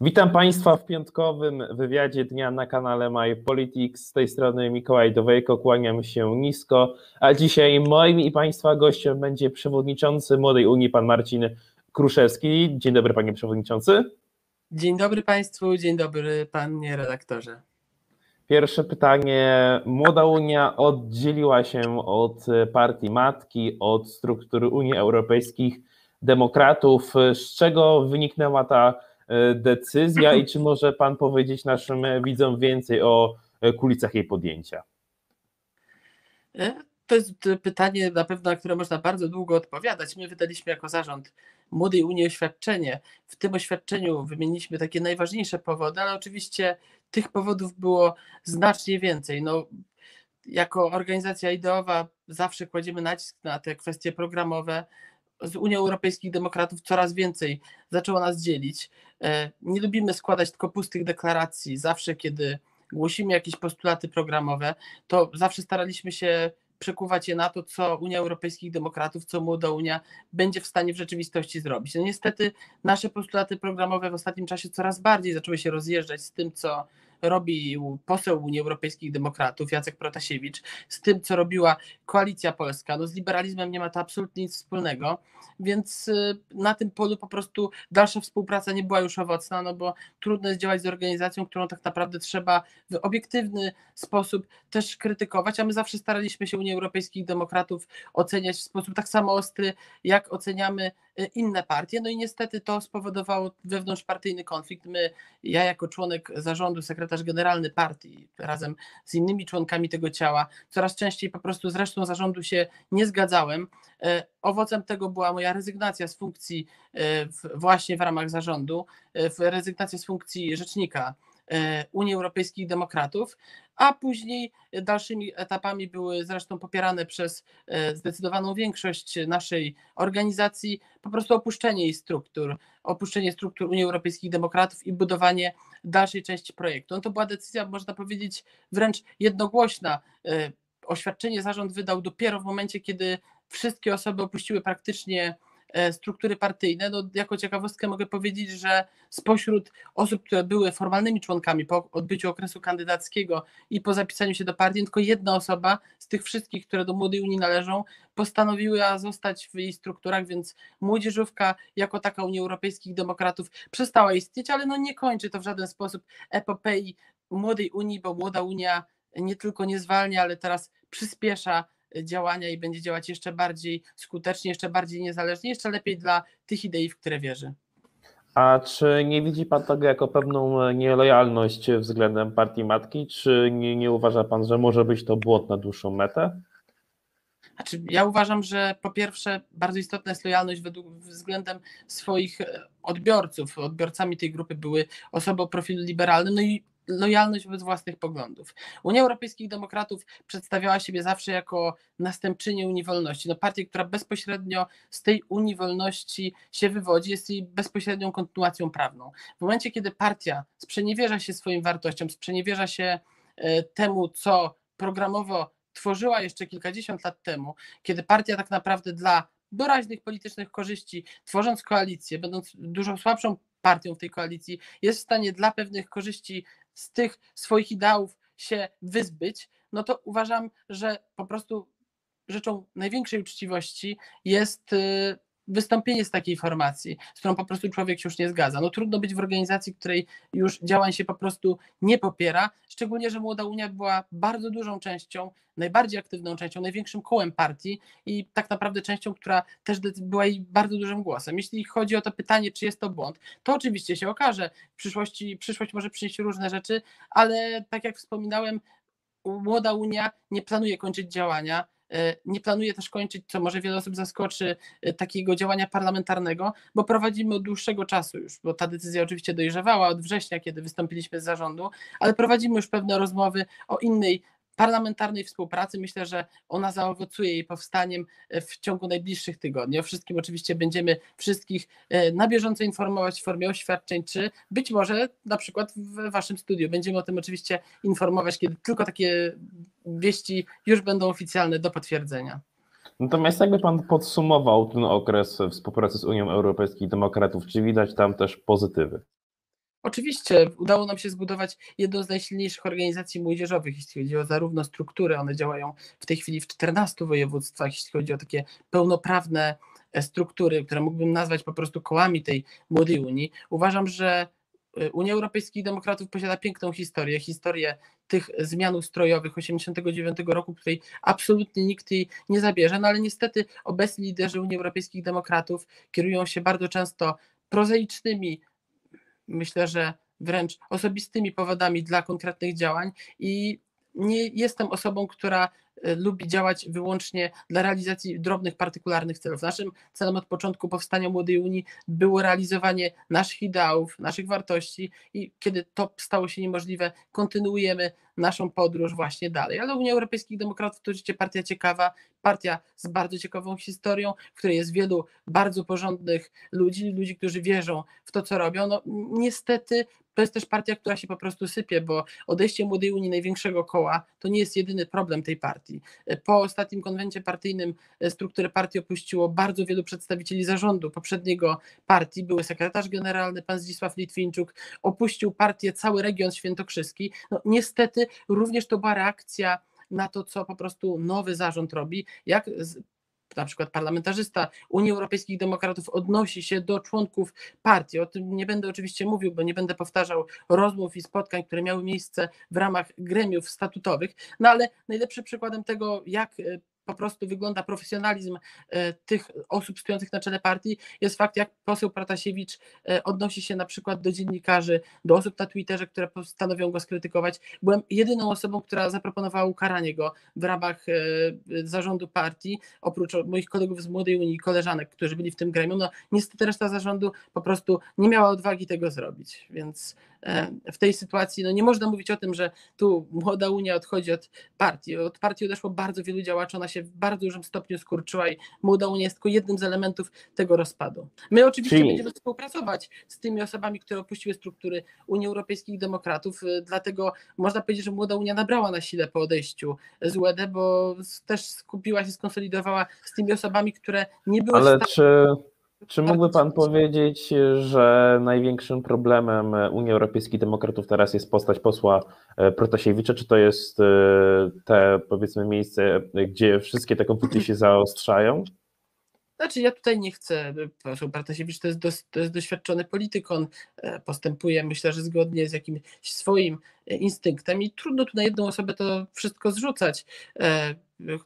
Witam Państwa w piątkowym wywiadzie dnia na kanale My Politics. Z tej strony Mikołaj Dowejko, kłaniam się nisko. A dzisiaj moim i Państwa gościem będzie przewodniczący Młodej Unii, pan Marcin Kruszewski. Dzień dobry, panie przewodniczący. Dzień dobry Państwu, dzień dobry panie redaktorze. Pierwsze pytanie. Młoda Unia oddzieliła się od partii matki, od struktury Unii Europejskich Demokratów. Z czego wyniknęła ta decyzja i czy może Pan powiedzieć naszym widzom więcej o e, kulicach jej podjęcia? E, to jest pytanie na pewno, na które można bardzo długo odpowiadać. My wydaliśmy jako zarząd Młodej Unii oświadczenie. W tym oświadczeniu wymieniliśmy takie najważniejsze powody, ale oczywiście tych powodów było znacznie więcej. No, jako organizacja ideowa zawsze kładziemy nacisk na te kwestie programowe. Z Unią Europejskich Demokratów coraz więcej zaczęło nas dzielić. E, nie lubimy składać tylko pustych deklaracji. Zawsze, kiedy głosimy jakieś postulaty programowe, to zawsze staraliśmy się przekuwać je na to, co Unia Europejskich Demokratów, co Młoda Unia będzie w stanie w rzeczywistości zrobić. No niestety nasze postulaty programowe w ostatnim czasie coraz bardziej zaczęły się rozjeżdżać z tym, co robił poseł Unii Europejskich Demokratów Jacek Protasiewicz, z tym, co robiła Koalicja Polska. No z liberalizmem nie ma to absolutnie nic wspólnego, więc y, na tym polu po prostu dalsza współpraca nie była już owocna, no bo trudno jest działać z organizacją, którą tak naprawdę trzeba w obiektywny sposób też krytykować, a my zawsze staraliśmy się Unii Europejskich Demokratów oceniać w sposób tak samo ostry, jak oceniamy y, inne partie. No i niestety to spowodowało wewnątrzpartyjny konflikt. My, ja jako członek zarządu, sekretarz generalny partii, razem z innymi członkami tego ciała, coraz częściej po prostu z resztą zarządu się nie zgadzałem. E, owocem tego była moja rezygnacja z funkcji e, właśnie w ramach zarządu, e, rezygnacja z funkcji rzecznika Unii Europejskich Demokratów, a później dalszymi etapami były zresztą popierane przez zdecydowaną większość naszej organizacji po prostu opuszczenie jej struktur, opuszczenie struktur Unii Europejskich Demokratów i budowanie dalszej części projektu. No to była decyzja, można powiedzieć, wręcz jednogłośna. Oświadczenie zarząd wydał dopiero w momencie, kiedy wszystkie osoby opuściły praktycznie e, struktury partyjne. No, jako ciekawostkę mogę powiedzieć, że spośród osób, które były formalnymi członkami po odbyciu okresu kandydackiego i po zapisaniu się do partii, tylko jedna osoba z tych wszystkich, które do Młodej Unii należą, postanowiła zostać w jej strukturach, więc młodzieżówka jako taka Unii Europejskich Demokratów przestała istnieć, ale no nie kończy to w żaden sposób epopei Młodej Unii, bo Młoda Unia nie tylko nie zwalnia, ale teraz przyspiesza działania i będzie działać jeszcze bardziej skutecznie, jeszcze bardziej niezależnie, jeszcze lepiej dla tych idei, w które wierzy. A czy nie widzi Pan tego jako pewną nielojalność względem partii matki? Czy nie, nie uważa Pan, że może być to błąd na dłuższą metę? Znaczy, ja uważam, że po pierwsze bardzo istotna jest lojalność według, względem swoich odbiorców. Odbiorcami tej grupy były osoby o profilu liberalnym, no i lojalność wobec własnych poglądów. Unia Europejskich Demokratów przedstawiała siebie zawsze jako następczynię Unii Wolności. No partię, która bezpośrednio z tej Unii Wolności się wywodzi, jest jej bezpośrednią kontynuacją prawną. W momencie, kiedy partia sprzeniewierza się swoim wartościom, sprzeniewierza się e, temu, co programowo tworzyła jeszcze kilkadziesiąt lat temu, kiedy partia tak naprawdę dla doraźnych politycznych korzyści, tworząc koalicję, będąc dużo słabszą partią w tej koalicji, jest w stanie dla pewnych korzyści z tych swoich ideałów się wyzbyć, no to uważam, że po prostu rzeczą największej uczciwości jest y, wystąpienie z takiej formacji, z którą po prostu człowiek się już nie zgadza. No trudno być w organizacji, której już działań się po prostu nie popiera, szczególnie, że Młoda Unia była bardzo dużą częścią, najbardziej aktywną częścią, największym kołem partii i tak naprawdę częścią, która też była jej bardzo dużym głosem. Jeśli chodzi o to pytanie, czy jest to błąd, to oczywiście się okaże. W przyszłości, przyszłość może przynieść różne rzeczy, ale tak jak wspominałem, Młoda Unia nie planuje kończyć działania nie planuje też kończyć, co może wiele osób zaskoczy, e, takiego działania parlamentarnego, bo prowadzimy od dłuższego czasu już, bo ta decyzja oczywiście dojrzewała od września, kiedy wystąpiliśmy z zarządu, ale prowadzimy już pewne rozmowy o innej parlamentarnej współpracy. Myślę, że ona zaowocuje jej powstaniem e, w ciągu najbliższych tygodni. O wszystkim oczywiście będziemy wszystkich e, na bieżąco informować w formie oświadczeń, czy być może na przykład w waszym studiu. Będziemy o tym oczywiście informować, kiedy tylko takie wieści już będą oficjalne do potwierdzenia. Natomiast jakby Pan podsumował ten okres współpracy z Unią Europejskich Demokratów, czy widać tam też pozytywy? Oczywiście udało nam się zbudować jedną z najsilniejszych organizacji młodzieżowych, jeśli chodzi o zarówno struktury, one działają w tej chwili w 14 województwach, jeśli chodzi o takie pełnoprawne e, struktury, które mógłbym nazwać po prostu kołami tej młodej Unii. Uważam, że e, Unia Europejskich Demokratów posiada piękną historię, historię tych zmian ustrojowych 89 roku, której absolutnie nikt jej nie zabierze, no ale niestety obecni liderzy Unii Europejskich Demokratów kierują się bardzo często prozaicznymi, myślę, że wręcz osobistymi powodami dla konkretnych działań i nie jestem osobą, która e, lubi działać wyłącznie dla realizacji drobnych, partykularnych celów. Naszym celem od początku powstania Młodej Unii było realizowanie naszych ideałów, naszych wartości i kiedy to stało się niemożliwe, kontynuujemy naszą podróż właśnie dalej. Ale Unia Europejskich Demokratów to rzeczywiście partia ciekawa, partia z bardzo ciekawą historią, w której jest wielu bardzo porządnych ludzi, ludzi, którzy wierzą w to, co robią. No, niestety to jest też partia, która się po prostu sypie, bo odejście Młodej Unii, największego koła, to nie jest jedyny problem tej partii. Po ostatnim konwencie partyjnym strukturę partii opuściło bardzo wielu przedstawicieli zarządu poprzedniego partii. Były sekretarz generalny, pan Zdzisław Litwinczuk, opuścił partię cały region świętokrzyski. No, niestety również to była reakcja na to, co po prostu nowy zarząd robi, jak na przykład parlamentarzysta Unii Europejskich Demokratów odnosi się do członków partii. O tym nie będę oczywiście mówił, bo nie będę powtarzał rozmów i spotkań, które miały miejsce w ramach gremiów statutowych, no ale najlepszym przykładem tego, jak e, po prostu wygląda profesjonalizm e, tych osób stojących na czele partii, jest fakt, jak poseł Pratasiewicz e, odnosi się na przykład do dziennikarzy, do osób na Twitterze, które postanowią go skrytykować. Byłem jedyną osobą, która zaproponowała ukaranie go w ramach e, zarządu partii, oprócz moich kolegów z Młodej Unii, koleżanek, którzy byli w tym gremium. No niestety reszta zarządu po prostu nie miała odwagi tego zrobić, więc w tej sytuacji no nie można mówić o tym, że tu Młoda Unia odchodzi od partii. Od partii odeszło bardzo wielu działaczy, ona się w bardzo dużym stopniu skurczyła i Młoda Unia jest tylko jednym z elementów tego rozpadu. My oczywiście Czyli... będziemy współpracować z tymi osobami, które opuściły struktury Unii Europejskich Demokratów, y, dlatego można powiedzieć, że Młoda Unia nabrała na sile po odejściu z UED, bo też skupiła się, skonsolidowała z tymi osobami, które nie były Ale czy czy mógłby Pan powiedzieć, że największym problemem Unii Europejskich Demokratów teraz jest postać posła e, Protasiewicza? Czy to jest e, te, powiedzmy, miejsce, gdzie wszystkie te konflikty się zaostrzają? Znaczy, ja tutaj nie chcę. Poseł Bartosiewicz to jest, to jest doświadczony polityk, on e, postępuje, myślę, że zgodnie z jakimś swoim instynktem i trudno tu na jedną osobę to wszystko zrzucać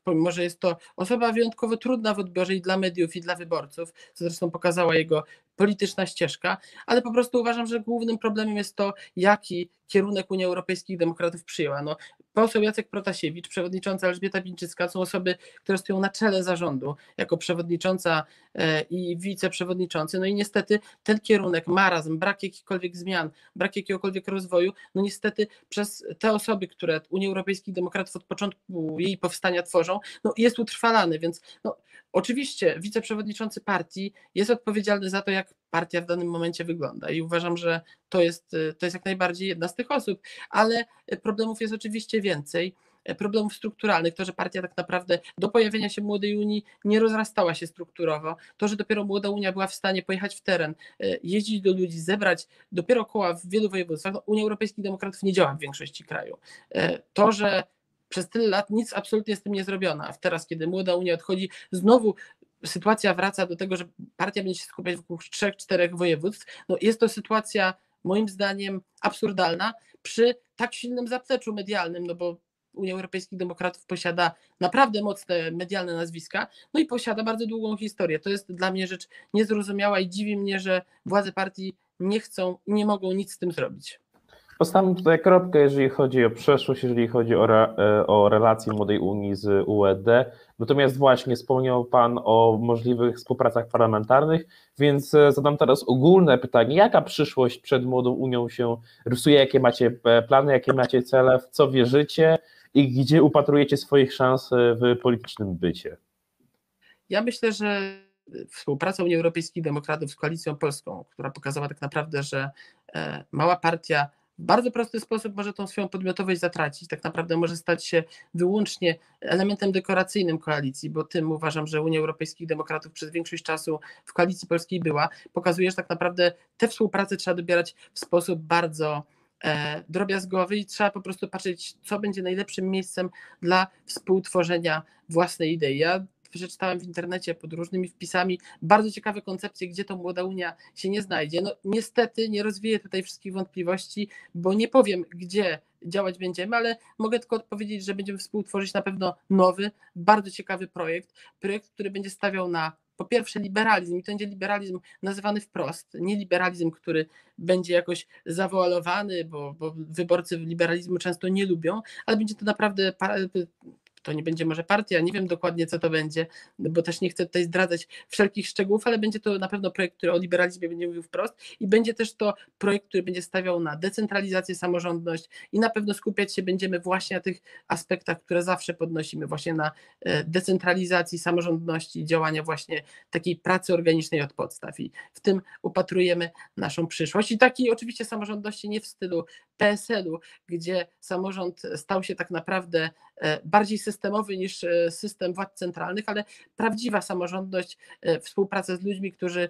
pomimo że jest to osoba wyjątkowo trudna w odbiorze i dla mediów, i dla wyborców, co zresztą pokazała jego polityczna ścieżka, ale po prostu uważam, że głównym problemem jest to, jaki kierunek Unia Europejskich Demokratów przyjęła. No, poseł Jacek Protasiewicz, przewodnicząca Elżbieta Bińczycka są osoby, które stoją na czele zarządu jako przewodnicząca e, i wiceprzewodniczący. No i niestety ten kierunek, marazm, brak jakichkolwiek zmian, brak jakiegokolwiek rozwoju, no niestety przez te osoby, które Unii Europejskich Demokratów od początku jej powstania tworzą, no jest utrwalany, więc no, oczywiście wiceprzewodniczący partii jest odpowiedzialny za to, jak partia w danym momencie wygląda. I uważam, że to jest, to jest jak najbardziej jedna z tych osób, ale problemów jest oczywiście więcej problemów strukturalnych, to, że partia tak naprawdę do pojawienia się Młodej Unii nie rozrastała się strukturowo, to, że dopiero Młoda Unia była w stanie pojechać w teren, jeździć do ludzi, zebrać dopiero koła w wielu województwach, no, Unia Europejskich Demokratów nie działa w większości kraju. To, że przez tyle lat nic absolutnie z tym nie zrobiono, a teraz, kiedy Młoda Unia odchodzi, znowu sytuacja wraca do tego, że partia będzie się skupiać wokół trzech, czterech województw. No jest to sytuacja moim zdaniem absurdalna przy tak silnym zapleczu medialnym, no bo Unia Europejskich Demokratów posiada naprawdę mocne medialne nazwiska, no i posiada bardzo długą historię. To jest dla mnie rzecz niezrozumiała i dziwi mnie, że władze partii nie chcą i nie mogą nic z tym zrobić. Postawmy tutaj kropkę, jeżeli chodzi o przeszłość, jeżeli chodzi o, re, e, o relacje Młodej Unii z UED. Natomiast właśnie wspomniał Pan o możliwych współpracach parlamentarnych, więc e, zadam teraz ogólne pytanie. Jaka przyszłość przed Młodą Unią się rysuje? Jakie macie e, plany, jakie macie cele, w co wierzycie i gdzie upatrujecie swoich szans w politycznym bycie? Ja myślę, że współpraca Unii Europejskich Demokratów z Koalicją Polską, która pokazała tak naprawdę, że mała partia w bardzo prosty sposób może tą swoją podmiotowość zatracić. Tak naprawdę może stać się wyłącznie elementem dekoracyjnym koalicji, bo tym uważam, że Unia Europejskich Demokratów przez większość czasu w koalicji polskiej była. Pokazuje, że tak naprawdę te współprace trzeba dobierać w sposób bardzo e, drobiazgowy i trzeba po prostu patrzeć, co będzie najlepszym miejscem dla współtworzenia własnej idei. Ja przeczytałem w internecie pod różnymi wpisami bardzo ciekawe koncepcje, gdzie to młoda Unia się nie znajdzie. No niestety nie rozwiję tutaj wszystkich wątpliwości, bo nie powiem, gdzie działać będziemy, ale mogę tylko odpowiedzieć, że będziemy współtworzyć na pewno nowy, bardzo ciekawy projekt, projekt, który będzie stawiał na po pierwsze liberalizm i to będzie liberalizm nazywany wprost, nie liberalizm, który będzie jakoś zawoalowany, bo, bo wyborcy liberalizmu często nie lubią, ale będzie to naprawdę to nie będzie może partia, nie wiem dokładnie co to będzie, bo też nie chcę tutaj zdradzać wszelkich szczegółów, ale będzie to na pewno projekt, który o liberalizmie będzie mówił wprost i będzie też to projekt, który będzie stawiał na decentralizację, samorządność i na pewno skupiać się będziemy właśnie na tych aspektach, które zawsze podnosimy, właśnie na e, decentralizacji, samorządności, działania właśnie takiej pracy organicznej od podstaw i w tym upatrujemy naszą przyszłość. I takiej oczywiście samorządności nie w stylu PSL-u, gdzie samorząd stał się tak naprawdę bardziej systemowy niż e, system władz centralnych, ale prawdziwa samorządność, e, współpraca z ludźmi, którzy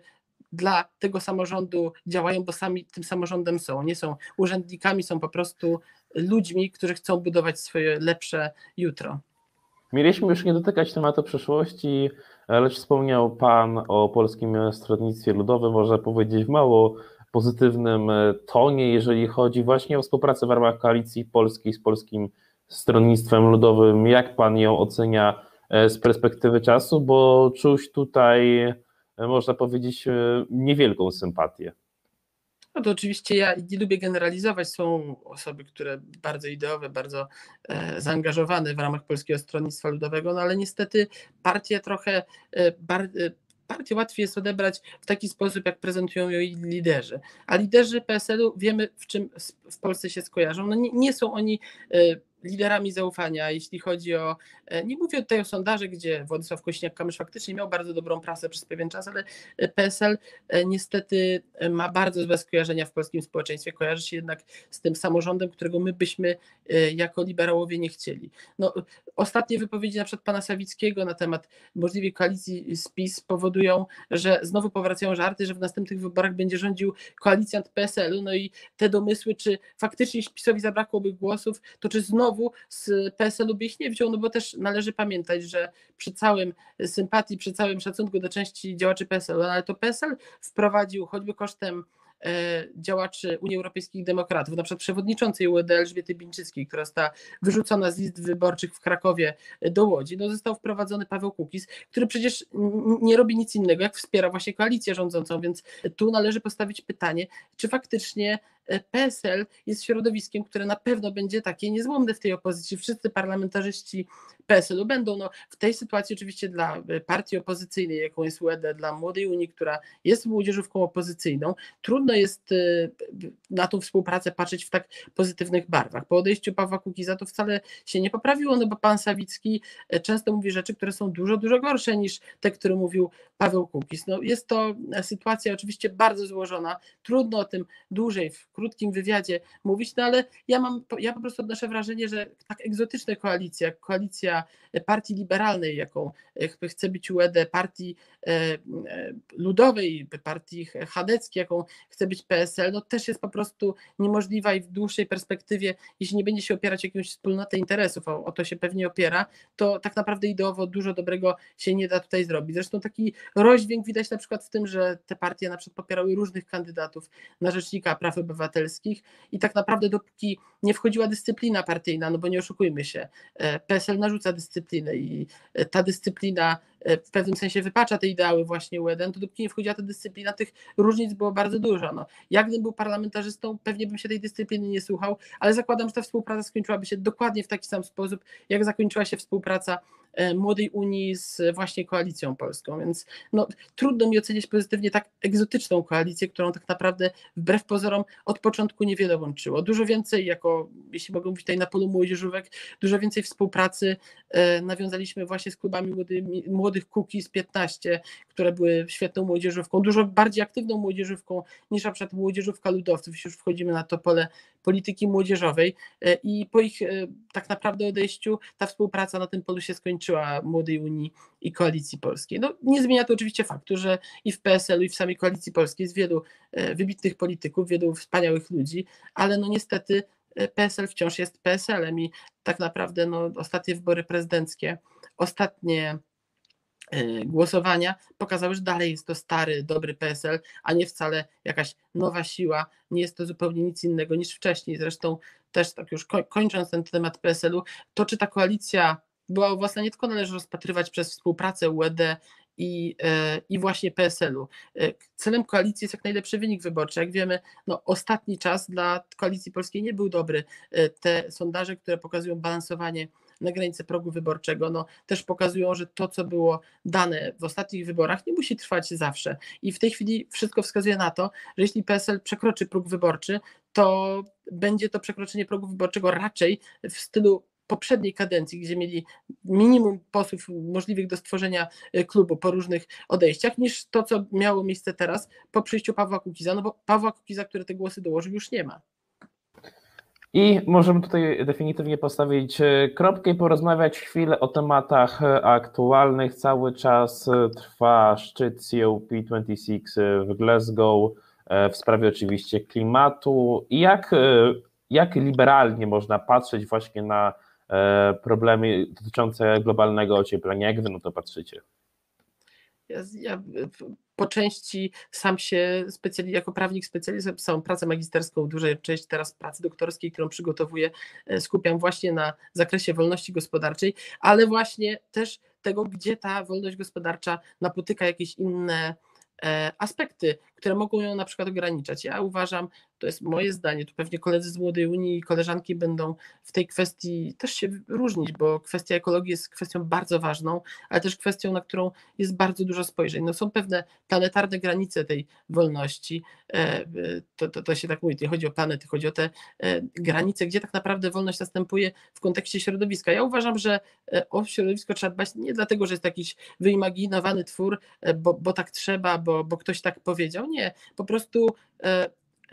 dla tego samorządu działają, bo sami tym samorządem są. Nie są urzędnikami, są po prostu ludźmi, którzy chcą budować swoje lepsze jutro. Mieliśmy już nie dotykać tematu przyszłości, lecz wspomniał Pan o Polskim Stronnictwie Ludowym. Można powiedzieć w mało pozytywnym tonie, jeżeli chodzi właśnie o współpracę w ramach koalicji polskiej z Polskim Stronnictwem Ludowym. Jak pan ją ocenia e, z perspektywy czasu? Bo czuć tutaj, e, można powiedzieć, e, niewielką sympatię. No to oczywiście ja nie lubię generalizować. Są osoby, które bardzo ideowe, bardzo zaangażowane w ramach Polskiego Stronnictwa Ludowego, no ale niestety partie trochę bar, partię łatwiej jest odebrać w taki sposób, jak prezentują ją jej liderzy. A liderzy PSL-u wiemy, w czym w Polsce się skojarzą. No nie, nie są oni liderami zaufania, jeśli chodzi o, e, nie mówię tutaj o sondaże, gdzie Władysław Kośniak-Kamysz faktycznie miał bardzo dobrą prasę przez pewien czas, ale e, PSL e, niestety ma bardzo złe skojarzenia w polskim społeczeństwie, kojarzy się jednak z tym samorządem, którego my byśmy jako liberałowie nie chcieli. No, ostatnie wypowiedzi na przykład pana Sawickiego na temat możliwej koalicji z PiS powodują, że znowu powracają żarty, że w następnych wyborach będzie rządził koalicjant PSL-u, no i te domysły, czy faktycznie PiSowi zabrakłoby głosów, to czy znowu znowu z PSL-u by ich nie wziął, no bo też należy pamiętać, że przy całym sympatii, przy całym szacunku do części działaczy PSL-u, no ale to PSL wprowadził choćby kosztem E, działaczy Unii Europejskich Demokratów, na przykład przewodniczącej UED Elżbiety Bińczyckiej, która została wyrzucona z list wyborczych w Krakowie do Łodzi, no został wprowadzony Paweł Kukiz, który przecież nie robi nic innego, jak wspiera właśnie koalicję rządzącą, więc tu należy postawić pytanie, czy faktycznie e, PSL jest środowiskiem, które na pewno będzie takie niezłomne w tej opozycji. Wszyscy parlamentarzyści PSL-u będą. No, w tej sytuacji oczywiście dla e, partii opozycyjnej, jaką jest UED, dla Młodej Unii, która jest młodzieżówką opozycyjną, trudno jest e, na tą współpracę patrzeć w tak pozytywnych barwach. Po odejściu Pawła Kukiza to wcale się nie poprawiło, no bo pan Sawicki e, często mówi rzeczy, które są dużo, dużo gorsze niż te, które mówił Paweł Kukiz. No, jest to sytuacja oczywiście bardzo złożona, trudno o tym dłużej w krótkim wywiadzie mówić, no ale ja mam, ja po prostu odnoszę wrażenie, że tak egzotyczne koalicje, jak koalicja partii liberalnej, jaką e, chce być UED, partii e, e, ludowej, partii chadeckiej, jaką chce być PSL, no też jest po prostu niemożliwa i w dłuższej perspektywie, jeśli nie będzie się opierać jakąś wspólnotę interesów, o to się pewnie opiera, to tak naprawdę ideowo dużo dobrego się nie da tutaj zrobić. Zresztą taki rozdźwięk widać na przykład w tym, że te partie na przykład popierały różnych kandydatów na rzecznika praw obywatelskich i tak naprawdę dopóki nie wchodziła dyscyplina partyjna, no bo nie oszukujmy się, PSL narzuca dyscyplinę i e, ta dyscyplina e, w pewnym sensie wypacza te ideały właśnie u to dopóki nie wchodziła ta dyscyplina, tych różnic było bardzo dużo. No, jak gdybym był parlamentarzystą, pewnie bym się tej dyscypliny nie słuchał, ale zakładam, że ta współpraca skończyłaby się dokładnie w taki sam sposób, jak zakończyła się współpraca E, Młodej Unii z właśnie Koalicją Polską, więc no, trudno mi ocenić pozytywnie tak egzotyczną koalicję, którą tak naprawdę wbrew pozorom od początku niewiele łączyło. Dużo więcej, jako, jeśli mogę mówić tutaj na polu młodzieżówek, dużo więcej współpracy e, nawiązaliśmy właśnie z klubami młodych Cookies 15, które były świetną młodzieżówką, dużo bardziej aktywną młodzieżówką niż na przykład młodzieżówka ludowców, już wchodzimy na to pole polityki młodzieżowej e, i po ich e, tak naprawdę odejściu ta współpraca na tym polu się skończyła Młodej Unii i Koalicji Polskiej. No, nie zmienia to oczywiście faktu, że i w PSL-u i w samej Koalicji Polskiej jest wielu e, wybitnych polityków, wielu wspaniałych ludzi, ale no niestety PSL wciąż jest PSL-em i tak naprawdę no, ostatnie wybory prezydenckie, ostatnie głosowania pokazały, że dalej jest to stary, dobry PSL, a nie wcale jakaś nowa siła. Nie jest to zupełnie nic innego niż wcześniej. Zresztą też tak już kończąc ten temat PSL-u, to czy ta koalicja była własna, nie tylko należy rozpatrywać przez współpracę UED i, y, i właśnie PSL-u. Y, celem koalicji jest jak najlepszy wynik wyborczy. Jak wiemy, no, ostatni czas dla koalicji polskiej nie był dobry. Te sondaże, które pokazują balansowanie na granicy progu wyborczego, no, też pokazują, że to, co było dane w ostatnich wyborach, nie musi trwać zawsze. I w tej chwili wszystko wskazuje na to, że jeśli PSL przekroczy próg wyborczy, to będzie to przekroczenie progu wyborczego raczej w stylu poprzedniej kadencji, gdzie mieli minimum posłów możliwych do stworzenia e, klubu po różnych odejściach, niż to, co miało miejsce teraz po przyjściu Pawła Kukiza, no bo Pawła Kukiza, który te głosy dołożył, już nie ma. I możemy tutaj definitywnie postawić e, kropkę i porozmawiać chwilę o tematach e, aktualnych. Cały czas e, trwa szczyt COP26 w Glasgow w sprawie oczywiście klimatu. I jak, jak liberalnie można patrzeć właśnie na problemy dotyczące globalnego ocieplenia? Jak wy na to patrzycie? Ja, ja, po części sam się specjali, jako prawnik specjalizuję całą pracę magisterską, dużą część teraz pracy doktorskiej, którą przygotowuję, e, skupiam właśnie na zakresie wolności gospodarczej, ale właśnie też tego, gdzie ta wolność gospodarcza napotyka jakieś inne e, aspekty, które mogą ją na przykład ograniczać. Ja uważam, to jest moje zdanie, tu pewnie koledzy z Młodej Unii i koleżanki będą w tej kwestii też się różnić, bo kwestia ekologii jest kwestią bardzo ważną, ale też kwestią, na którą jest bardzo dużo spojrzeń. No są pewne planetarne granice tej wolności, e, to, to, to się tak mówi, nie chodzi o planety, chodzi o te e, granice, gdzie tak naprawdę wolność następuje w kontekście środowiska. Ja uważam, że e, o środowisko trzeba dbać nie dlatego, że jest jakiś wyimaginowany twór, bo, bo tak trzeba, bo, bo ktoś tak powiedział, nie, po prostu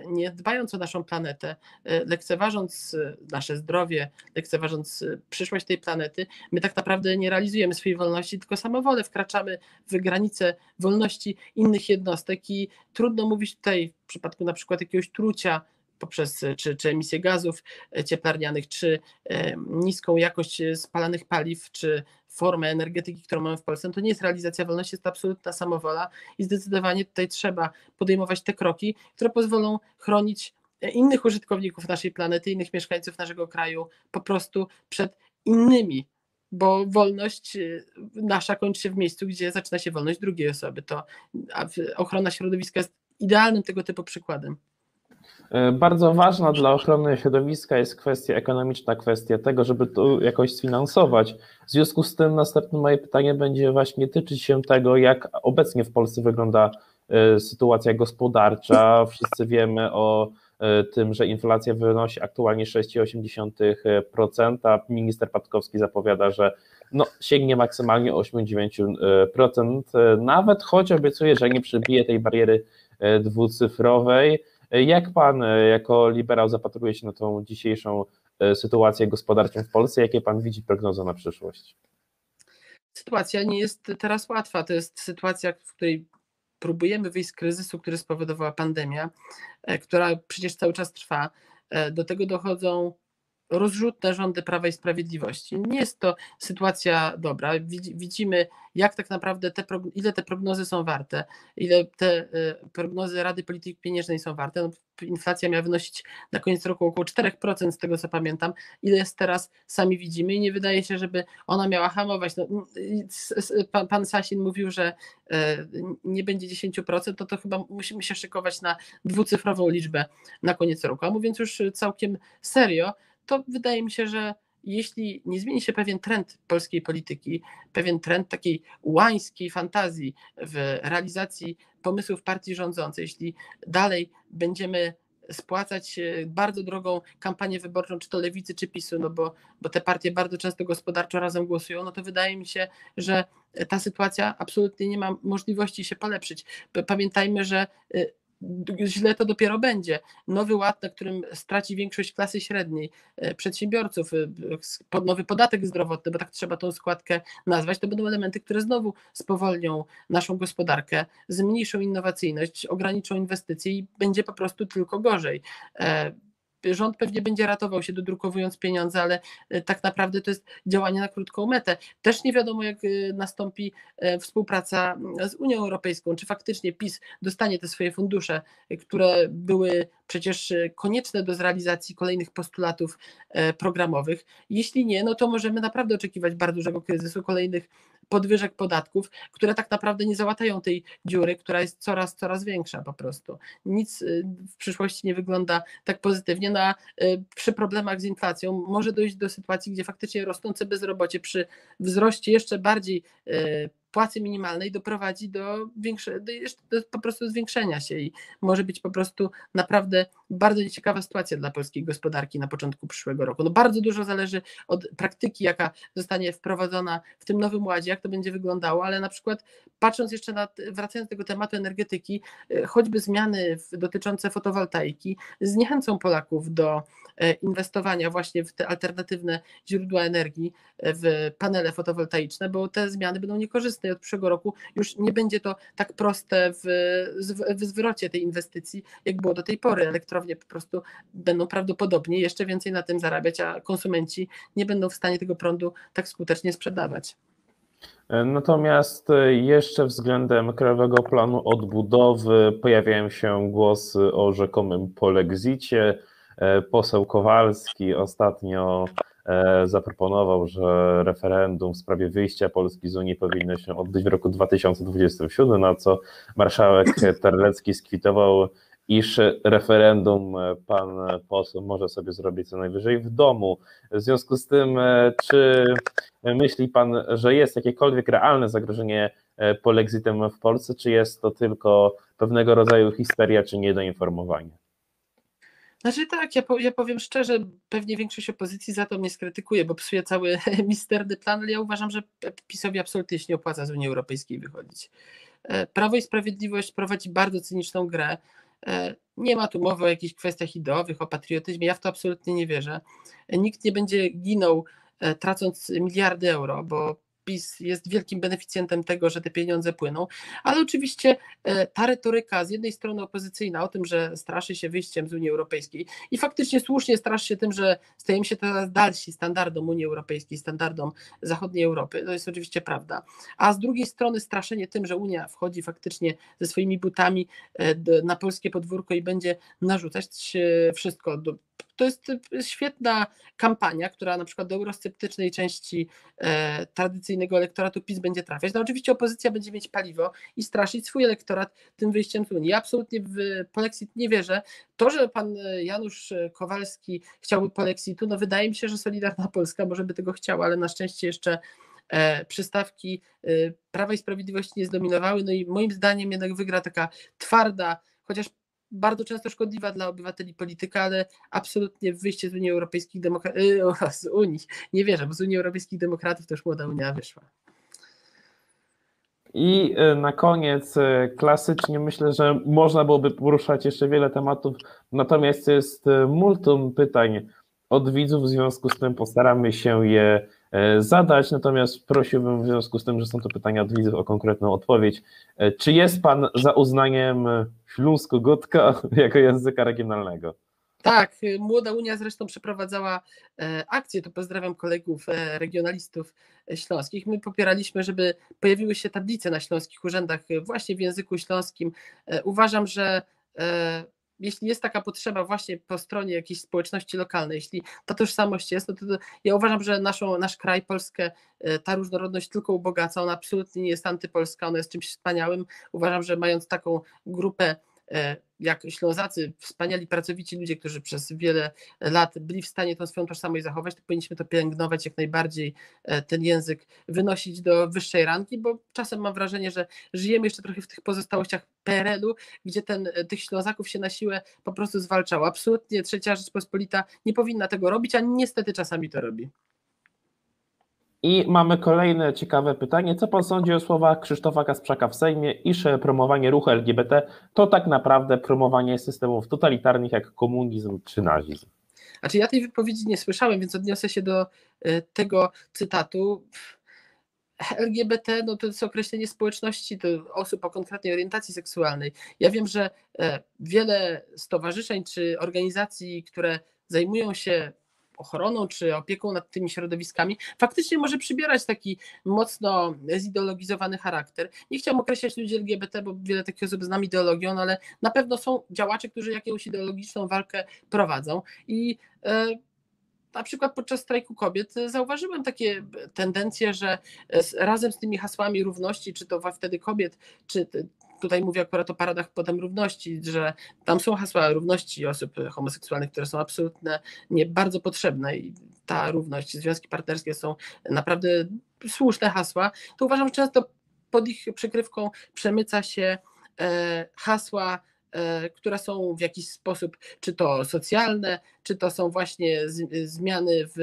nie dbając o naszą planetę, e, lekceważąc e, nasze zdrowie, lekceważąc e, przyszłość tej planety, my tak naprawdę nie realizujemy swojej wolności, tylko samowolę wkraczamy w granice wolności innych jednostek i trudno mówić tutaj w przypadku na przykład jakiegoś trucia poprzez czy, czy emisję gazów cieplarnianych, czy niską jakość spalanych paliw, czy formę energetyki, którą mamy w Polsce, no to nie jest realizacja wolności, jest to absolutna samowola i zdecydowanie tutaj trzeba podejmować te kroki, które pozwolą chronić e, innych użytkowników naszej planety, innych mieszkańców naszego kraju po prostu przed innymi, bo wolność e, nasza kończy się w miejscu, gdzie zaczyna się wolność drugiej osoby. To ochrona środowiska jest idealnym tego typu przykładem. E, bardzo ważna dla ochrony środowiska jest kwestia ekonomiczna, kwestia tego, żeby to jakoś sfinansować. W związku z tym następne moje pytanie będzie właśnie tyczyć się tego, jak obecnie w Polsce wygląda e, sytuacja gospodarcza. Wszyscy wiemy o e, tym, że inflacja wynosi aktualnie 6,8%. Minister Patkowski zapowiada, że no, sięgnie maksymalnie 8-9%, nawet choć obiecuje, że nie przebije tej bariery dwucyfrowej. Jak pan e, jako liberał zapatruje się na tą dzisiejszą e, sytuację gospodarczą w Polsce? Jakie pan widzi prognozy na przyszłość? Sytuacja nie jest teraz łatwa. To jest sytuacja, w której próbujemy wyjść z kryzysu, który spowodowała pandemia, e, która przecież cały czas trwa. Do tego dochodzą rozrzutne rządy Prawa i Sprawiedliwości. Nie jest to sytuacja dobra. Widzimy, jak tak naprawdę te, ile te prognozy są warte, ile te y, prognozy Rady Polityki Pieniężnej są warte. No, inflacja miała wynosić na koniec roku około 4%, z tego co pamiętam. Ile jest teraz, sami widzimy i nie wydaje się, żeby ona miała hamować. No, pan, pan Sasin mówił, że e, nie będzie 10%, to to chyba musimy się szykować na dwucyfrową liczbę na koniec roku. A mówiąc już całkiem serio, to wydaje mi się, że jeśli nie zmieni się pewien trend polskiej polityki, pewien trend takiej łańskiej fantazji w realizacji pomysłów partii rządzącej, jeśli dalej będziemy spłacać bardzo drogą kampanię wyborczą, czy to lewicy, czy PiSu, no bo, bo te partie bardzo często gospodarczo razem głosują, no to wydaje mi się, że ta sytuacja absolutnie nie ma możliwości się polepszyć. Pamiętajmy, że źle to dopiero będzie. Nowy ład, na którym straci większość klasy średniej, e, przedsiębiorców, e, nowy podatek zdrowotny, bo tak trzeba tą składkę nazwać, to będą elementy, które znowu spowolnią naszą gospodarkę, zmniejszą innowacyjność, ograniczą inwestycje i będzie po prostu tylko gorzej. Rząd pewnie będzie ratował się dodrukowując pieniądze, ale e, tak naprawdę to jest działanie na krótką metę. Też nie wiadomo, jak e, nastąpi e, współpraca z Unią Europejską, czy faktycznie PiS dostanie te swoje fundusze, które były przecież konieczne do zrealizacji kolejnych postulatów programowych. Jeśli nie, no to możemy naprawdę oczekiwać bardzo dużego kryzysu, kolejnych podwyżek podatków, które tak naprawdę nie załatają tej dziury, która jest coraz, coraz większa po prostu. Nic w przyszłości nie wygląda tak pozytywnie na, y, przy problemach z inflacją może dojść do sytuacji, gdzie faktycznie rosnące bezrobocie przy wzroście jeszcze bardziej y, płacy minimalnej doprowadzi do, większe, do, do po prostu zwiększenia się i może być po prostu naprawdę bardzo nieciekawa sytuacja dla polskiej gospodarki na początku przyszłego roku. No bardzo dużo zależy od praktyki, jaka zostanie wprowadzona w tym nowym ładzie, jak to będzie wyglądało, ale na przykład patrząc jeszcze na, wracając do tego tematu energetyki, y, choćby zmiany dotyczące fotowoltaiki zniechęcą Polaków do e, inwestowania właśnie w te alternatywne źródła energii, e, w panele fotowoltaiczne, bo te zmiany będą niekorzystne od przyszłego roku już nie będzie to tak proste w, w zwrocie tej inwestycji, jak było do tej pory. Elektrownie po prostu będą prawdopodobnie jeszcze więcej na tym zarabiać, a konsumenci nie będą w stanie tego prądu tak skutecznie sprzedawać. Natomiast jeszcze względem Krajowego Planu Odbudowy pojawiają się głosy o rzekomym polexicie. Poseł Kowalski ostatnio E, zaproponował, że referendum w sprawie wyjścia Polski z Unii powinno się odbyć w roku 2027, na co marszałek Terlecki skwitował, iż referendum pan poseł może sobie zrobić co najwyżej w domu. W związku z tym, e, czy myśli pan, że jest jakiekolwiek realne zagrożenie e, polexitem w Polsce, czy jest to tylko pewnego rodzaju histeria, czy niedoinformowanie? Znaczy tak, ja, ja powiem szczerze, pewnie większość opozycji za to mnie skrytykuje, bo psuje cały misterny plan, ale ja uważam, że PiSowi absolutnie się nie opłaca z Unii Europejskiej wychodzić. E, Prawo i Sprawiedliwość prowadzi bardzo cyniczną grę. E, nie ma tu mowy o jakichś kwestiach ideowych, o patriotyzmie. Ja w to absolutnie nie wierzę. E, nikt nie będzie ginął tracąc miliardy euro, bo PiS jest wielkim beneficjentem tego, że te pieniądze płyną, ale oczywiście e, ta retoryka z jednej strony opozycyjna o tym, że straszy się wyjściem z Unii Europejskiej i faktycznie słusznie straszy się tym, że stajemy się teraz dalsi standardom Unii Europejskiej, standardom zachodniej Europy, to jest oczywiście prawda, a z drugiej strony straszenie tym, że Unia wchodzi faktycznie ze swoimi butami e, na polskie podwórko i będzie narzucać wszystko. Do to jest świetna kampania, która na przykład do eurosceptycznej części e, tradycyjnego elektoratu PiS będzie trafiać. No oczywiście opozycja będzie mieć paliwo i straszyć swój elektorat tym wyjściem z Unii. Ja absolutnie w polexit nie wierzę. To, że pan Janusz Kowalski chciałby polexitu, no wydaje mi się, że Solidarna Polska może by tego chciała, ale na szczęście jeszcze e, przystawki e, Prawa i Sprawiedliwości nie zdominowały. No i moim zdaniem jednak wygra taka twarda, chociaż bardzo często szkodliwa dla obywateli polityka, ale absolutnie wyjście z Unii Europejskich Demokratów, y, z Unii, nie wierzę, bo z Unii Europejskich Demokratów też młoda Unia wyszła. I y, na koniec y, klasycznie myślę, że można byłoby poruszać jeszcze wiele tematów, natomiast jest multum pytań od widzów, w związku z tym postaramy się je zadać, natomiast prosiłbym w związku z tym, że są to pytania od widzów o konkretną odpowiedź. E, czy jest Pan za uznaniem śląsko-gotka jako języka regionalnego? Tak, Młoda Unia zresztą przeprowadzała e, akcję, to pozdrawiam kolegów regionalistów śląskich. My popieraliśmy, żeby pojawiły się tablice na śląskich urzędach właśnie w języku śląskim. Uważam, że jeśli jest taka potrzeba właśnie po stronie jakiejś społeczności lokalnej, jeśli ta tożsamość jest, no to, to ja uważam, że naszą, nasz kraj, Polskę, e, ta różnorodność tylko ubogaca, ona absolutnie nie jest antypolska, ona jest czymś wspaniałym. Uważam, że mając taką grupę jak Ślązacy, wspaniali, pracowici ludzie, którzy przez wiele lat byli w stanie tą swoją tożsamość zachować, to powinniśmy to pielęgnować jak najbardziej, ten język wynosić do wyższej rangi, bo czasem mam wrażenie, że żyjemy jeszcze trochę w tych pozostałościach PRL-u, gdzie ten, tych Ślązaków się na siłę po prostu zwalczało. Absolutnie trzecia Rzeczpospolita nie powinna tego robić, a niestety czasami to robi. I mamy kolejne ciekawe pytanie. Co pan sądzi o słowach Krzysztofa Kasprzaka w Sejmie, iż promowanie ruchu LGBT to tak naprawdę promowanie systemów totalitarnych jak komunizm czy nazizm? Znaczy ja tej wypowiedzi nie słyszałem, więc odniosę się do e, tego cytatu. LGBT no to jest określenie społeczności, to osób o konkretnej orientacji seksualnej. Ja wiem, że e, wiele stowarzyszeń czy organizacji, które zajmują się ochroną czy opieką nad tymi środowiskami, faktycznie może przybierać taki mocno zideologizowany charakter. Nie chciałbym określać ludzi LGBT, bo wiele takich osób znam ideologią, no ale na pewno są działacze, którzy jakąś ideologiczną walkę prowadzą i e, na przykład podczas strajku kobiet zauważyłem takie tendencje, że razem z tymi hasłami równości, czy to wtedy kobiet, czy tutaj mówię akurat o paradach potem równości, że tam są hasła równości osób homoseksualnych, które są absolutnie nie bardzo potrzebne i ta równość, związki partnerskie są naprawdę słuszne hasła, to uważam, że często pod ich przykrywką przemyca się e, hasła E, które są w jakiś sposób, czy to socjalne, czy to są właśnie zmiany w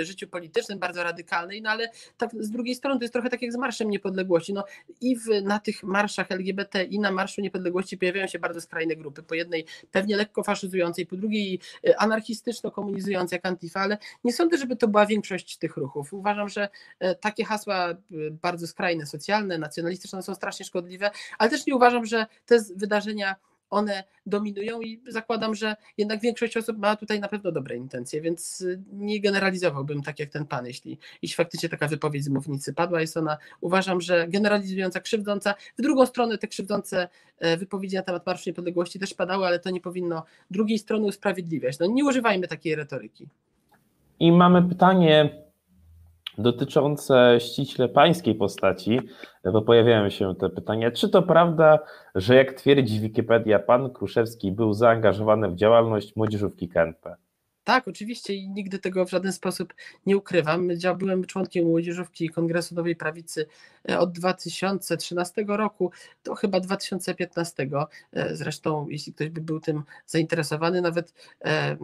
e, życiu politycznym bardzo radykalne, no ale tak z drugiej strony to jest trochę tak jak z Marszem Niepodległości. No i w, na tych marszach LGBT i na Marszu Niepodległości pojawiają się bardzo skrajne grupy. Po jednej pewnie lekko faszyzującej, po drugiej e, anarchistyczno-komunizującej jak Antifa, ale nie sądzę, żeby to była większość tych ruchów. Uważam, że takie hasła bardzo skrajne, socjalne, nacjonalistyczne są strasznie szkodliwe, ale też nie uważam, że te wydarzenia one dominują i zakładam, że jednak większość osób ma tutaj na pewno dobre intencje, więc y, nie generalizowałbym tak jak ten pan, jeśli, jeśli faktycznie taka wypowiedź z mównicy padła, jest ona uważam, że generalizująca, krzywdząca. W drugą stronę te krzywdzące e, wypowiedzi na temat Marszu Niepodległości też padały, ale to nie powinno drugiej strony usprawiedliwiać. No nie używajmy takiej retoryki. I mamy pytanie dotyczące ściśle pańskiej postaci, bo pojawiają się te pytania. Czy to prawda, że jak twierdzi Wikipedia, pan Kruszewski był zaangażowany w działalność młodzieżówki KNP? Tak, oczywiście i nigdy tego w żaden sposób nie ukrywam. Ja byłem członkiem młodzieżówki Kongresu Nowej Prawicy e, od 2013 roku do chyba 2015. E, zresztą, jeśli ktoś by był tym zainteresowany, nawet e,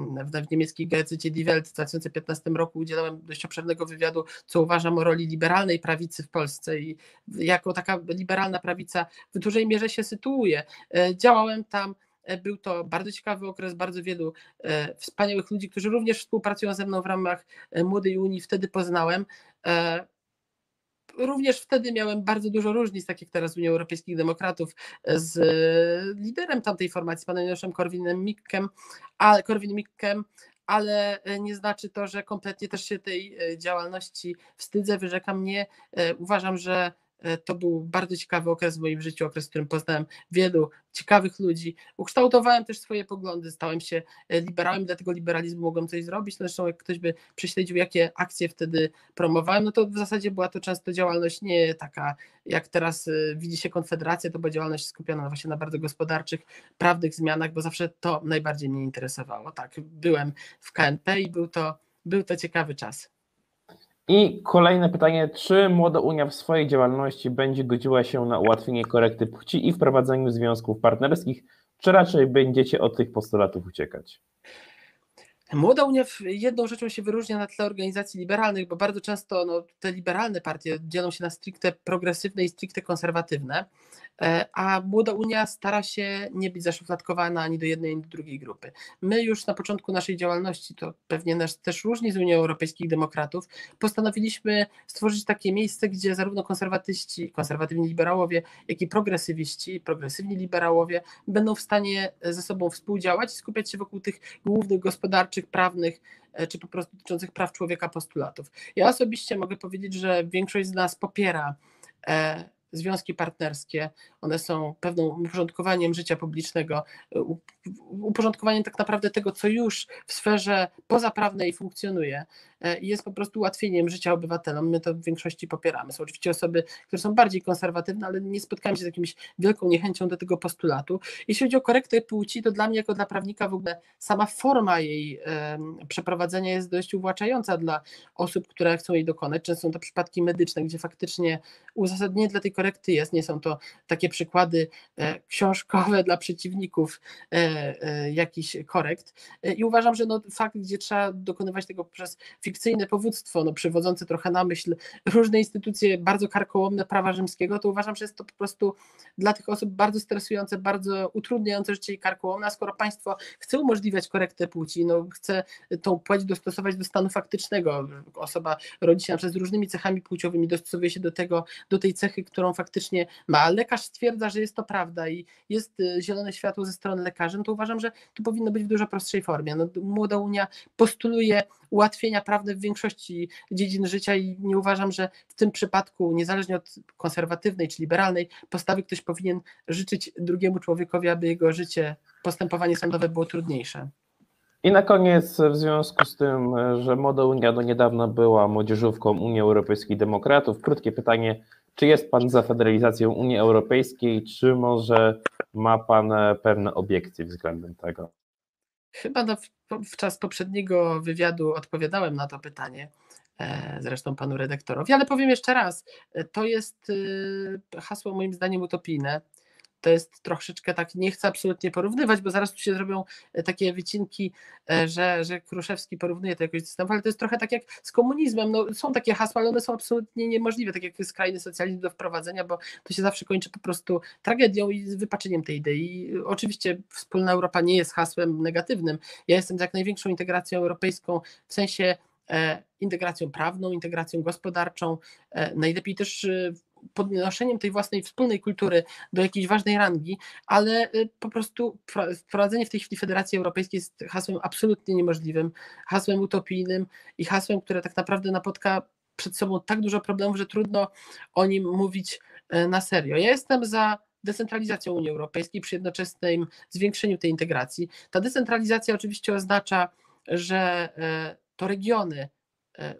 w niemieckiej gazecie Die Welt w 2015 roku udzielałem dość obszernego wywiadu, co uważam o roli liberalnej prawicy w Polsce i jako taka liberalna prawica w dużej mierze się sytuuje. Działałem tam był to bardzo ciekawy okres, bardzo wielu e, wspaniałych ludzi, którzy również współpracują ze mną w ramach e, Młodej Unii, wtedy poznałem. Również wtedy miałem bardzo dużo różnic, tak jak teraz Unii Europejskich Demokratów, z liderem tamtej formacji, panem Janoszem Korwinem-Mikkem, ale Korwin-Mikkem, ale nie znaczy to, że kompletnie też się tej działalności wstydzę, wyrzekam nie. Uważam, że E, to był bardzo ciekawy okres w moim życiu, okres, w którym poznałem wielu ciekawych ludzi. Ukształtowałem też swoje poglądy, stałem się e, liberałem, dlatego liberalizmu mogłem coś zrobić. No zresztą jak ktoś by prześledził, jakie akcje wtedy promowałem, no to w zasadzie była to często działalność nie taka, jak teraz e, widzi się Konfederacja, to była działalność skupiona właśnie na bardzo gospodarczych, prawnych zmianach, bo zawsze to najbardziej mnie interesowało. Tak, byłem w KNP i był to, był to ciekawy czas. I kolejne pytanie, czy Młoda Unia w swojej działalności będzie godziła się na ułatwienie korekty płci i wprowadzeniu związków partnerskich, czy raczej będziecie od tych postulatów uciekać? Młoda Unia jedną rzeczą się wyróżnia na tle organizacji liberalnych, bo bardzo często no, te liberalne partie dzielą się na stricte progresywne i stricte konserwatywne. E, a Młoda Unia stara się nie być zaszufladkowana ani do jednej, ani do drugiej grupy. My już na początku naszej działalności, to pewnie nas też różni z Unii Europejskich Demokratów, postanowiliśmy stworzyć takie miejsce, gdzie zarówno konserwatyści, konserwatywni liberałowie, jak i progresywiści, progresywni liberałowie będą w stanie ze sobą współdziałać i skupiać się wokół tych głównych gospodarczych, prawnych, e, czy po prostu dotyczących praw człowieka postulatów. Ja osobiście mogę powiedzieć, że większość z nas popiera e, związki partnerskie, one są pewną uporządkowaniem życia publicznego, uporządkowaniem tak naprawdę tego, co już w sferze pozaprawnej funkcjonuje. E, jest po prostu ułatwieniem życia obywatelom. My to w większości popieramy. Są oczywiście osoby, które są bardziej konserwatywne, ale nie spotkałem się z jakimś wielką niechęcią do tego postulatu. Jeśli chodzi o korektę płci, to dla mnie jako dla prawnika w ogóle sama forma jej przeprowadzenia jest dość uwłaczająca dla osób, które chcą jej dokonać. Często są to przypadki medyczne, gdzie faktycznie uzasadnienie dla tej korekty jest. Nie są to takie przykłady e, książkowe dla przeciwników e, jakichś korekt. I uważam, że no, fakt, gdzie trzeba dokonywać tego przez fikcyjne powództwo, no, przywodzące trochę na myśl różne instytucje bardzo karkołomne prawa rzymskiego, to uważam, że jest to po prostu dla tych osób bardzo stresujące, bardzo utrudniające życie i karkołomne, a skoro państwo chce umożliwiać korektę płci, no, chce tą płeć dostosować do stanu faktycznego, osoba rodzi się przez różnymi cechami płciowymi, dostosowuje się do tego, do tej cechy, którą faktycznie ma, a lekarz stwierdza, że jest to prawda i jest y, zielone światło ze strony lekarzy, no to uważam, że to powinno być w dużo prostszej formie. No, Młoda Unia postuluje ułatwienia prawne w większości dziedzin życia i nie uważam, że w tym przypadku, niezależnie od konserwatywnej czy liberalnej postawy, ktoś powinien życzyć drugiemu człowiekowi, aby jego życie, postępowanie sądowe było trudniejsze. I na koniec, w związku z tym, że Młoda Unia do niedawna była młodzieżówką Unii Europejskiej Demokratów, krótkie pytanie, czy jest Pan za federalizacją Unii Europejskiej, czy może ma Pan pewne obiekcje względem tego? Chyba na, w czas poprzedniego wywiadu odpowiadałem na to pytanie, e, zresztą panu redaktorowi, ale powiem jeszcze raz, e, to jest y, hasło moim zdaniem utopijne to jest troszeczkę tak, nie chcę absolutnie porównywać, bo zaraz tu się zrobią e, takie wycinki, e, że, że Kruszewski porównuje to jakoś do systemu, ale to jest trochę tak jak z komunizmem, no, są takie hasła, ale one są absolutnie niemożliwe, tak jak skrajny socjalizm do wprowadzenia, bo to się zawsze kończy po prostu tragedią i wypaczeniem tej idei. Oczywiście wspólna Europa nie jest hasłem negatywnym, ja jestem za jak największą integracją europejską w sensie e, integracją prawną, integracją gospodarczą, najlepiej też podnoszeniem tej własnej wspólnej kultury do jakiejś ważnej rangi, ale y, po prostu wprowadzenie w tej chwili Federacji Europejskiej jest hasłem absolutnie niemożliwym, hasłem utopijnym i hasłem, które tak naprawdę napotka przed sobą tak dużo problemów, że trudno o nim mówić y, na serio. Ja jestem za decentralizacją Unii Europejskiej przy jednoczesnym zwiększeniu tej integracji. Ta decentralizacja oczywiście oznacza, że y, to regiony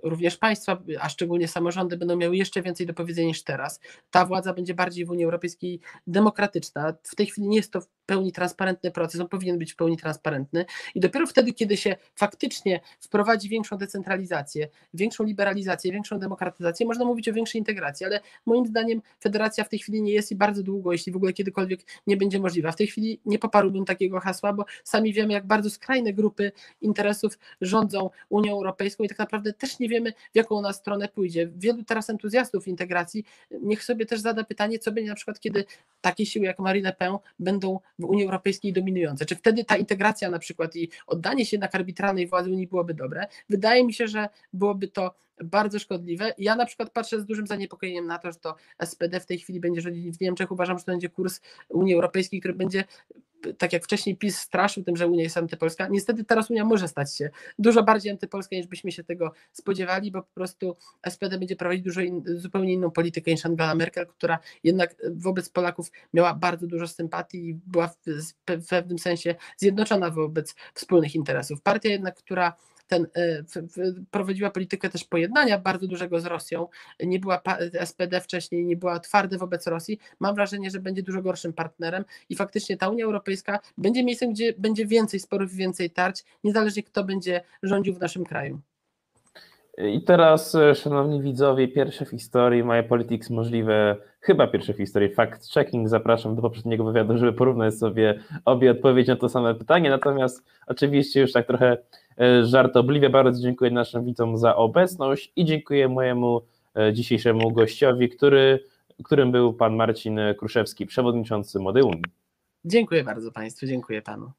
również państwa, a szczególnie samorządy będą miały jeszcze więcej do powiedzenia niż teraz. Ta władza będzie bardziej w Unii Europejskiej demokratyczna. W tej chwili nie jest to pełni transparentny proces, on powinien być w pełni transparentny i dopiero wtedy, kiedy się faktycznie wprowadzi większą decentralizację, większą liberalizację, większą demokratyzację, można mówić o większej integracji, ale moim zdaniem federacja w tej chwili nie jest i bardzo długo, jeśli w ogóle kiedykolwiek nie będzie możliwa. W tej chwili nie poparłbym takiego hasła, bo sami wiemy, jak bardzo skrajne grupy interesów rządzą Unią Europejską i tak naprawdę też nie wiemy, w jaką ona stronę pójdzie. Wielu teraz entuzjastów integracji niech sobie też zada pytanie, co będzie na przykład, kiedy takie siły jak Marine Le Pen będą w Unii Europejskiej dominujące. Czy wtedy ta integracja na przykład i oddanie się na arbitralnej władzy Unii byłoby dobre? Wydaje mi się, że byłoby to bardzo szkodliwe. Ja na przykład patrzę z dużym zaniepokojeniem na to, że to SPD w tej chwili będzie rządzić w Niemczech. Uważam, że to będzie kurs Unii Europejskiej, który będzie tak jak wcześniej PiS straszył tym, że Unia jest antypolska, niestety teraz Unia może stać się dużo bardziej antypolska niż byśmy się tego spodziewali, bo po prostu SPD będzie prowadzić dużo in, zupełnie inną politykę niż Angela Merkel, która jednak wobec Polaków miała bardzo dużo sympatii i była w, w pewnym sensie zjednoczona wobec wspólnych interesów. Partia jednak, która ten, e, prowadziła politykę też pojednania bardzo dużego z Rosją, nie była SPD wcześniej, nie była twarda wobec Rosji, mam wrażenie, że będzie dużo gorszym partnerem i faktycznie ta Unia Europejska będzie miejscem, gdzie będzie więcej sporów, więcej tarć, niezależnie kto będzie rządził w naszym kraju. I teraz, e, szanowni widzowie, pierwsze w historii My Politics możliwe, chyba pierwsze w historii fact-checking. Zapraszam do poprzedniego wywiadu, żeby porównać sobie obie odpowiedzi na to same pytanie. Natomiast oczywiście już tak trochę E, żartobliwie. Bardzo dziękuję naszym widzom za obecność i dziękuję mojemu e, dzisiejszemu gościowi, który, którym był pan Marcin Kruszewski, przewodniczący Młodej Unii. Dziękuję bardzo Państwu, dziękuję Panu.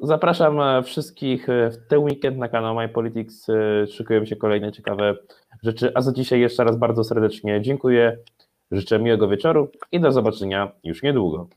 Zapraszam e, wszystkich w ten weekend na kanał My Politics. Szykują się kolejne ciekawe rzeczy. A za dzisiaj jeszcze raz bardzo serdecznie dziękuję. Życzę miłego wieczoru i do zobaczenia już niedługo.